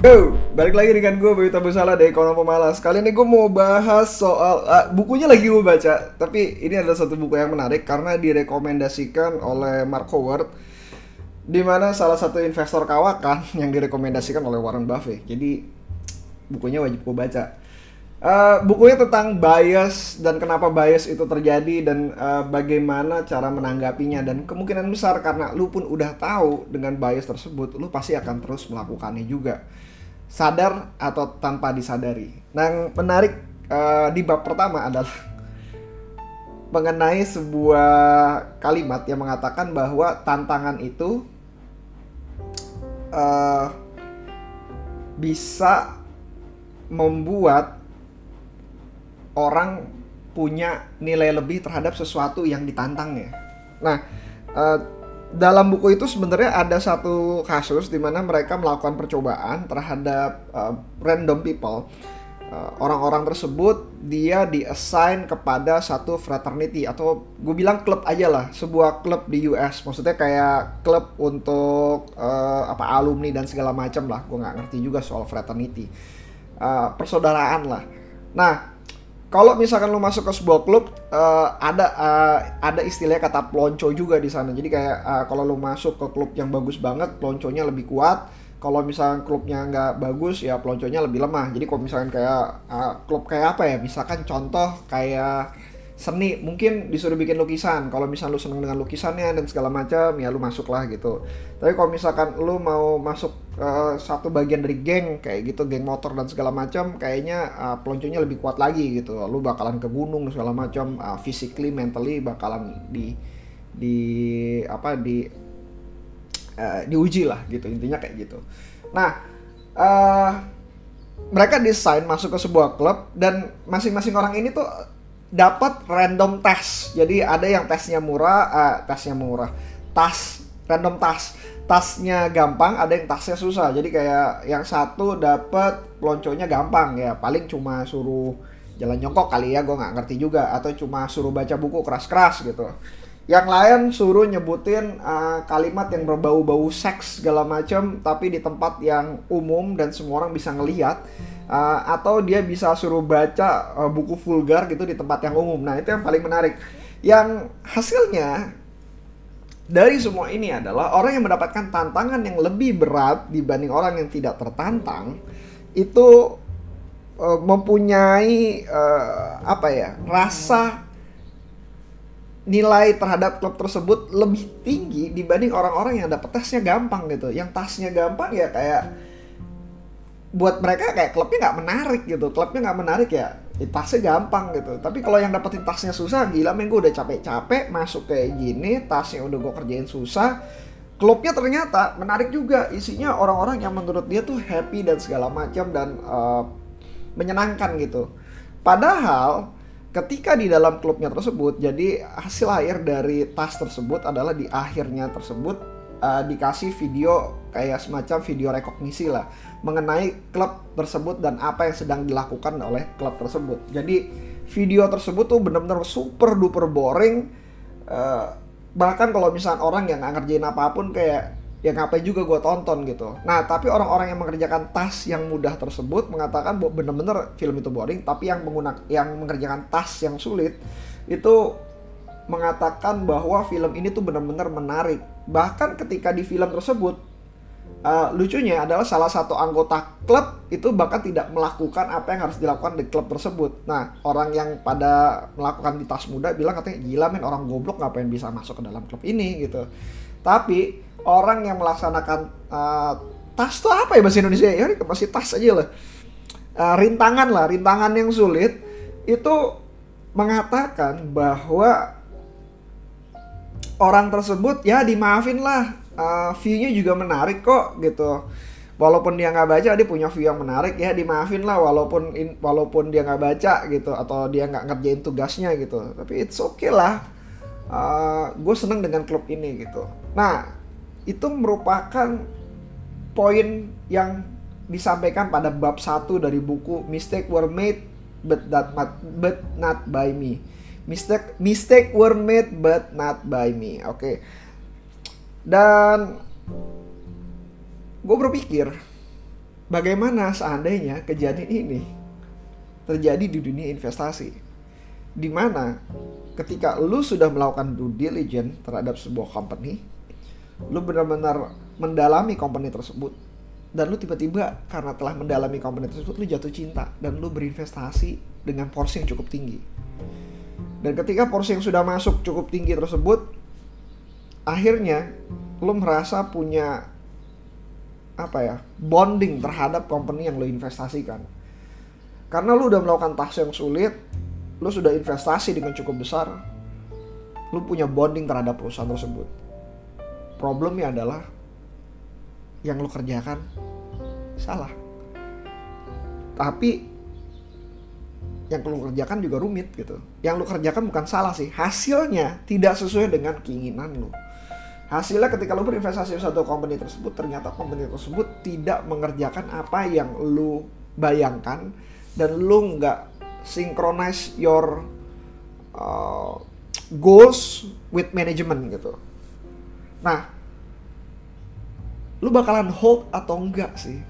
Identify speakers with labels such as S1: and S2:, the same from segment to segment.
S1: Yo, balik lagi dengan gue Bayu Tabu Salah dari Kono Pemalas. Kali ini gue mau bahas soal uh, Bukunya lagi gue baca Tapi ini adalah satu buku yang menarik Karena direkomendasikan oleh Mark Howard Di mana salah satu investor kawakan Yang direkomendasikan oleh Warren Buffett. Jadi bukunya wajib gue baca. Uh, bukunya tentang bias dan kenapa bias itu terjadi dan uh, bagaimana cara menanggapinya dan kemungkinan besar karena lu pun udah tahu dengan bias tersebut lu pasti akan terus melakukannya juga sadar atau tanpa disadari. Nah yang menarik uh, di bab pertama adalah mengenai sebuah kalimat yang mengatakan bahwa tantangan itu uh, bisa membuat orang punya nilai lebih terhadap sesuatu yang ditantangnya. Nah, uh, dalam buku itu sebenarnya ada satu kasus di mana mereka melakukan percobaan terhadap uh, random people. Uh, orang-orang tersebut dia diassign kepada satu fraternity atau gue bilang klub aja lah, sebuah klub di US. Maksudnya kayak klub untuk uh, apa alumni dan segala macam lah. Gue nggak ngerti juga soal fraternity. Uh, persaudaraan lah. Nah, kalau misalkan lu masuk ke sebuah klub uh, ada uh, ada istilahnya kata pelonco juga di sana. Jadi kayak uh, kalau lu masuk ke klub yang bagus banget pelonconya lebih kuat. Kalau misalkan klubnya nggak bagus ya pelonconya lebih lemah. Jadi kalau misalkan kayak uh, klub kayak apa ya? Misalkan contoh kayak seni mungkin disuruh bikin lukisan. Kalau misal lu seneng dengan lukisannya dan segala macam ya lu masuk lah gitu. Tapi kalau misalkan lu mau masuk uh, satu bagian dari geng kayak gitu geng motor dan segala macam kayaknya uh, pelonconya lebih kuat lagi gitu lu bakalan ke gunung segala macam uh, physically mentally bakalan di di apa di uh, diuji lah gitu intinya kayak gitu nah uh, mereka desain masuk ke sebuah klub dan masing-masing orang ini tuh dapat random tes. Jadi ada yang tesnya murah, uh, tesnya murah. Tas random tas. Tasnya gampang, ada yang tasnya susah. Jadi kayak yang satu dapat pelonconya gampang ya, paling cuma suruh jalan nyongkok kali ya, gue nggak ngerti juga. Atau cuma suruh baca buku keras-keras gitu. Yang lain suruh nyebutin uh, kalimat yang berbau-bau seks segala macam, tapi di tempat yang umum dan semua orang bisa ngelihat uh, atau dia bisa suruh baca uh, buku vulgar gitu di tempat yang umum. Nah, itu yang paling menarik. Yang hasilnya dari semua ini adalah orang yang mendapatkan tantangan yang lebih berat dibanding orang yang tidak tertantang itu uh, mempunyai uh, apa ya rasa nilai terhadap klub tersebut lebih tinggi dibanding orang-orang yang dapat tasnya gampang gitu. Yang tasnya gampang ya kayak buat mereka kayak klubnya nggak menarik gitu klubnya nggak menarik ya, ya tasnya gampang gitu. Tapi kalau yang dapetin tasnya susah gila men gue udah capek-capek masuk kayak gini tasnya udah gue kerjain susah. Klubnya ternyata menarik juga. Isinya orang-orang yang menurut dia tuh happy dan segala macam dan uh, menyenangkan gitu. Padahal ketika di dalam klubnya tersebut jadi hasil akhir dari tas tersebut adalah di akhirnya tersebut uh, dikasih video kayak semacam video rekognisi lah mengenai klub tersebut dan apa yang sedang dilakukan oleh klub tersebut. Jadi video tersebut tuh benar-benar super duper boring. Uh, bahkan kalau misalnya orang yang nggak ngerjain apa pun kayak ya ngapain juga gue tonton gitu. Nah tapi orang-orang yang mengerjakan tas yang mudah tersebut mengatakan bahwa bener-bener film itu boring. Tapi yang menggunakan yang mengerjakan tas yang sulit itu mengatakan bahwa film ini tuh benar-benar menarik. Bahkan ketika di film tersebut Uh, lucunya adalah salah satu anggota klub itu bahkan tidak melakukan apa yang harus dilakukan di klub tersebut. Nah, orang yang pada melakukan di tas muda bilang katanya gila men orang goblok ngapain bisa masuk ke dalam klub ini gitu. Tapi orang yang melaksanakan uh, tas itu apa ya bahasa Indonesia ya? Masih tas aja lah. Uh, rintangan lah, rintangan yang sulit itu mengatakan bahwa orang tersebut ya dimaafin lah. Uh, view-nya juga menarik kok gitu. Walaupun dia nggak baca dia punya view yang menarik ya dimaafin lah walaupun in, walaupun dia nggak baca gitu atau dia nggak ngerjain tugasnya gitu. Tapi it's okay lah. Uh, eh, gue seneng dengan klub ini gitu. Nah itu merupakan poin yang disampaikan pada bab satu dari buku Mistake Were Made but that but not by me mistake mistake were made but not by me. Oke. Okay dan gue berpikir bagaimana seandainya kejadian ini terjadi di dunia investasi? Di mana ketika lu sudah melakukan due diligence terhadap sebuah company lu benar-benar mendalami company tersebut dan lu tiba-tiba karena telah mendalami company tersebut lu jatuh cinta dan lu berinvestasi dengan porsi yang cukup tinggi dan ketika porsi yang sudah masuk cukup tinggi tersebut akhirnya lu merasa punya apa ya bonding terhadap company yang lo investasikan. Karena lu udah melakukan tas yang sulit lu sudah investasi dengan cukup besar lu punya bonding terhadap perusahaan tersebut. Problemnya adalah yang lu kerjakan salah. Tapi yang lu kerjakan juga rumit gitu. Yang lu kerjakan bukan salah sih. Hasilnya tidak sesuai dengan keinginan lu. Hasilnya ketika lu berinvestasi di satu company tersebut ternyata company tersebut tidak mengerjakan apa yang lu bayangkan dan lu nggak synchronize your uh, goals with management gitu. Nah lu bakalan hold atau enggak sih?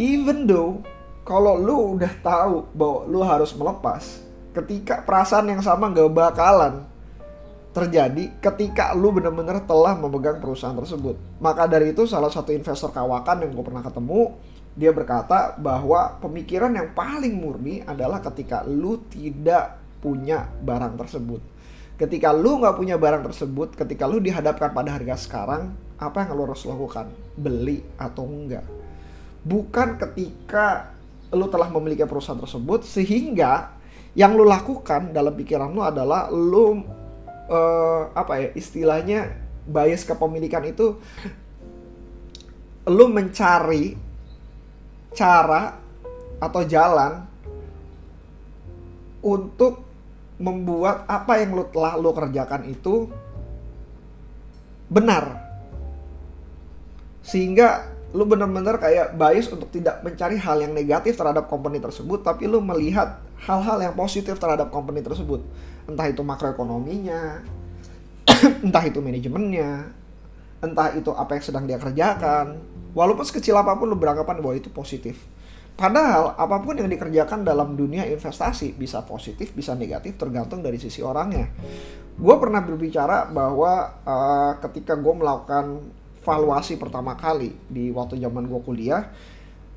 S1: Even though kalau lu udah tahu bahwa lu harus melepas ketika perasaan yang sama gak bakalan terjadi ketika lu bener-bener telah memegang perusahaan tersebut. Maka dari itu salah satu investor kawakan yang gue pernah ketemu, dia berkata bahwa pemikiran yang paling murni adalah ketika lu tidak punya barang tersebut. Ketika lu nggak punya barang tersebut, ketika lu dihadapkan pada harga sekarang, apa yang lu harus lakukan? Beli atau enggak? Bukan ketika lu telah memiliki perusahaan tersebut sehingga yang lu lakukan dalam pikiran lu adalah lu uh, apa ya istilahnya bias kepemilikan itu lu mencari cara atau jalan untuk membuat apa yang lu telah lu kerjakan itu benar. Sehingga lu benar-benar kayak bias untuk tidak mencari hal yang negatif terhadap company tersebut tapi lu melihat hal-hal yang positif terhadap company tersebut entah itu makroekonominya, entah itu manajemennya, entah itu apa yang sedang dia kerjakan. Walaupun sekecil apa pun lu beranggapan bahwa itu positif. Padahal apa pun yang dikerjakan dalam dunia investasi bisa positif, bisa negatif tergantung dari sisi orangnya. Gue pernah berbicara bahwa uh, ketika gue melakukan valuasi pertama kali di waktu zaman gue kuliah,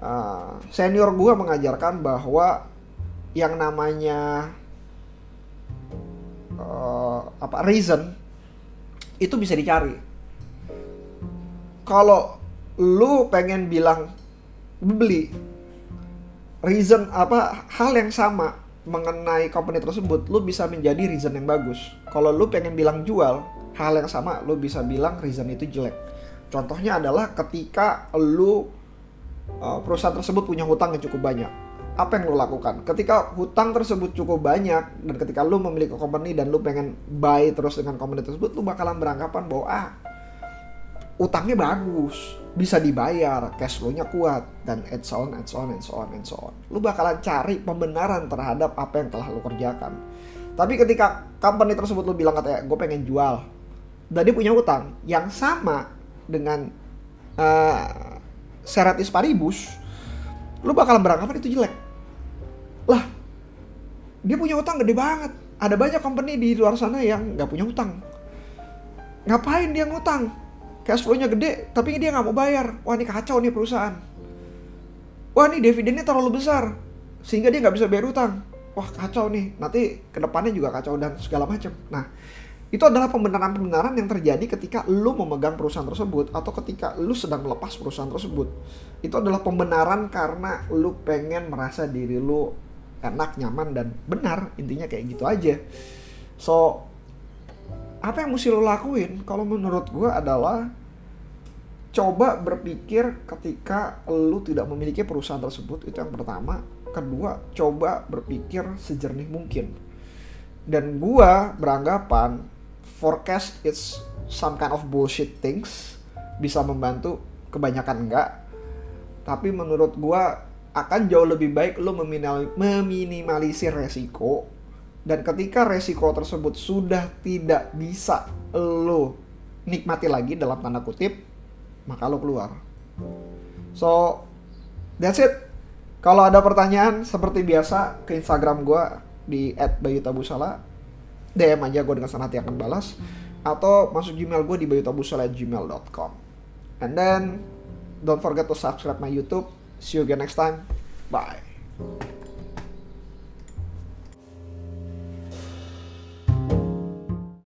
S1: uh, senior gue mengajarkan bahwa yang namanya uh, apa reason itu bisa dicari. Kalau lu pengen bilang beli reason apa hal yang sama mengenai company tersebut, lu bisa menjadi reason yang bagus. Kalau lu pengen bilang jual hal yang sama, lu bisa bilang reason itu jelek. Contohnya adalah ketika lu uh, perusahaan tersebut punya hutang yang cukup banyak apa yang lo lakukan? Ketika hutang tersebut cukup banyak dan ketika lo memiliki company dan lo pengen buy terus dengan company tersebut, lo bakalan beranggapan bahwa ah utangnya bagus, bisa dibayar, cash flow-nya kuat dan and so on and so on and so on and so on. Lo bakalan cari pembenaran terhadap apa yang telah lo kerjakan. Tapi ketika company tersebut lo bilang katanya gue pengen jual dan dia punya utang yang sama dengan uh, Seratis Paribus, lo bakalan beranggapan itu jelek. Lah dia punya utang gede banget. Ada banyak company di luar sana yang nggak punya utang. Ngapain dia ngutang? Cash flow-nya gede tapi dia nggak mau bayar. Wah ini kacau nih perusahaan. Wah ini dividennya terlalu besar sehingga dia nggak bisa bayar utang. Wah kacau nih. Nanti ke depannya juga kacau dan segala macam. Nah itu adalah pembenaran-pembenaran yang terjadi ketika lu memegang perusahaan tersebut atau ketika lu sedang melepas perusahaan tersebut. Itu adalah pembenaran karena lu pengen merasa diri lu enak, nyaman dan benar. Intinya kayak gitu aja. So apa yang mesti lo lakuin kalau menurut gue adalah coba berpikir ketika lu tidak memiliki perusahaan tersebut itu yang pertama kedua coba berpikir sejernih mungkin dan gua beranggapan forecast it's some kind of bullshit things bisa membantu kebanyakan enggak. Tapi menurut gua akan jauh lebih baik lo meminimalisir resiko. Dan ketika resiko tersebut sudah tidak bisa lo nikmati lagi dalam tanda kutip maka lo keluar. So that's it. Kalau ada pertanyaan seperti biasa ke Instagram gue di @bayutabusala DM aja gue dengan senang hati akan balas. Atau masuk Gmail gue di bayutabusala@gmail.com and then don't forget to subscribe my YouTube. See you again next time. Bye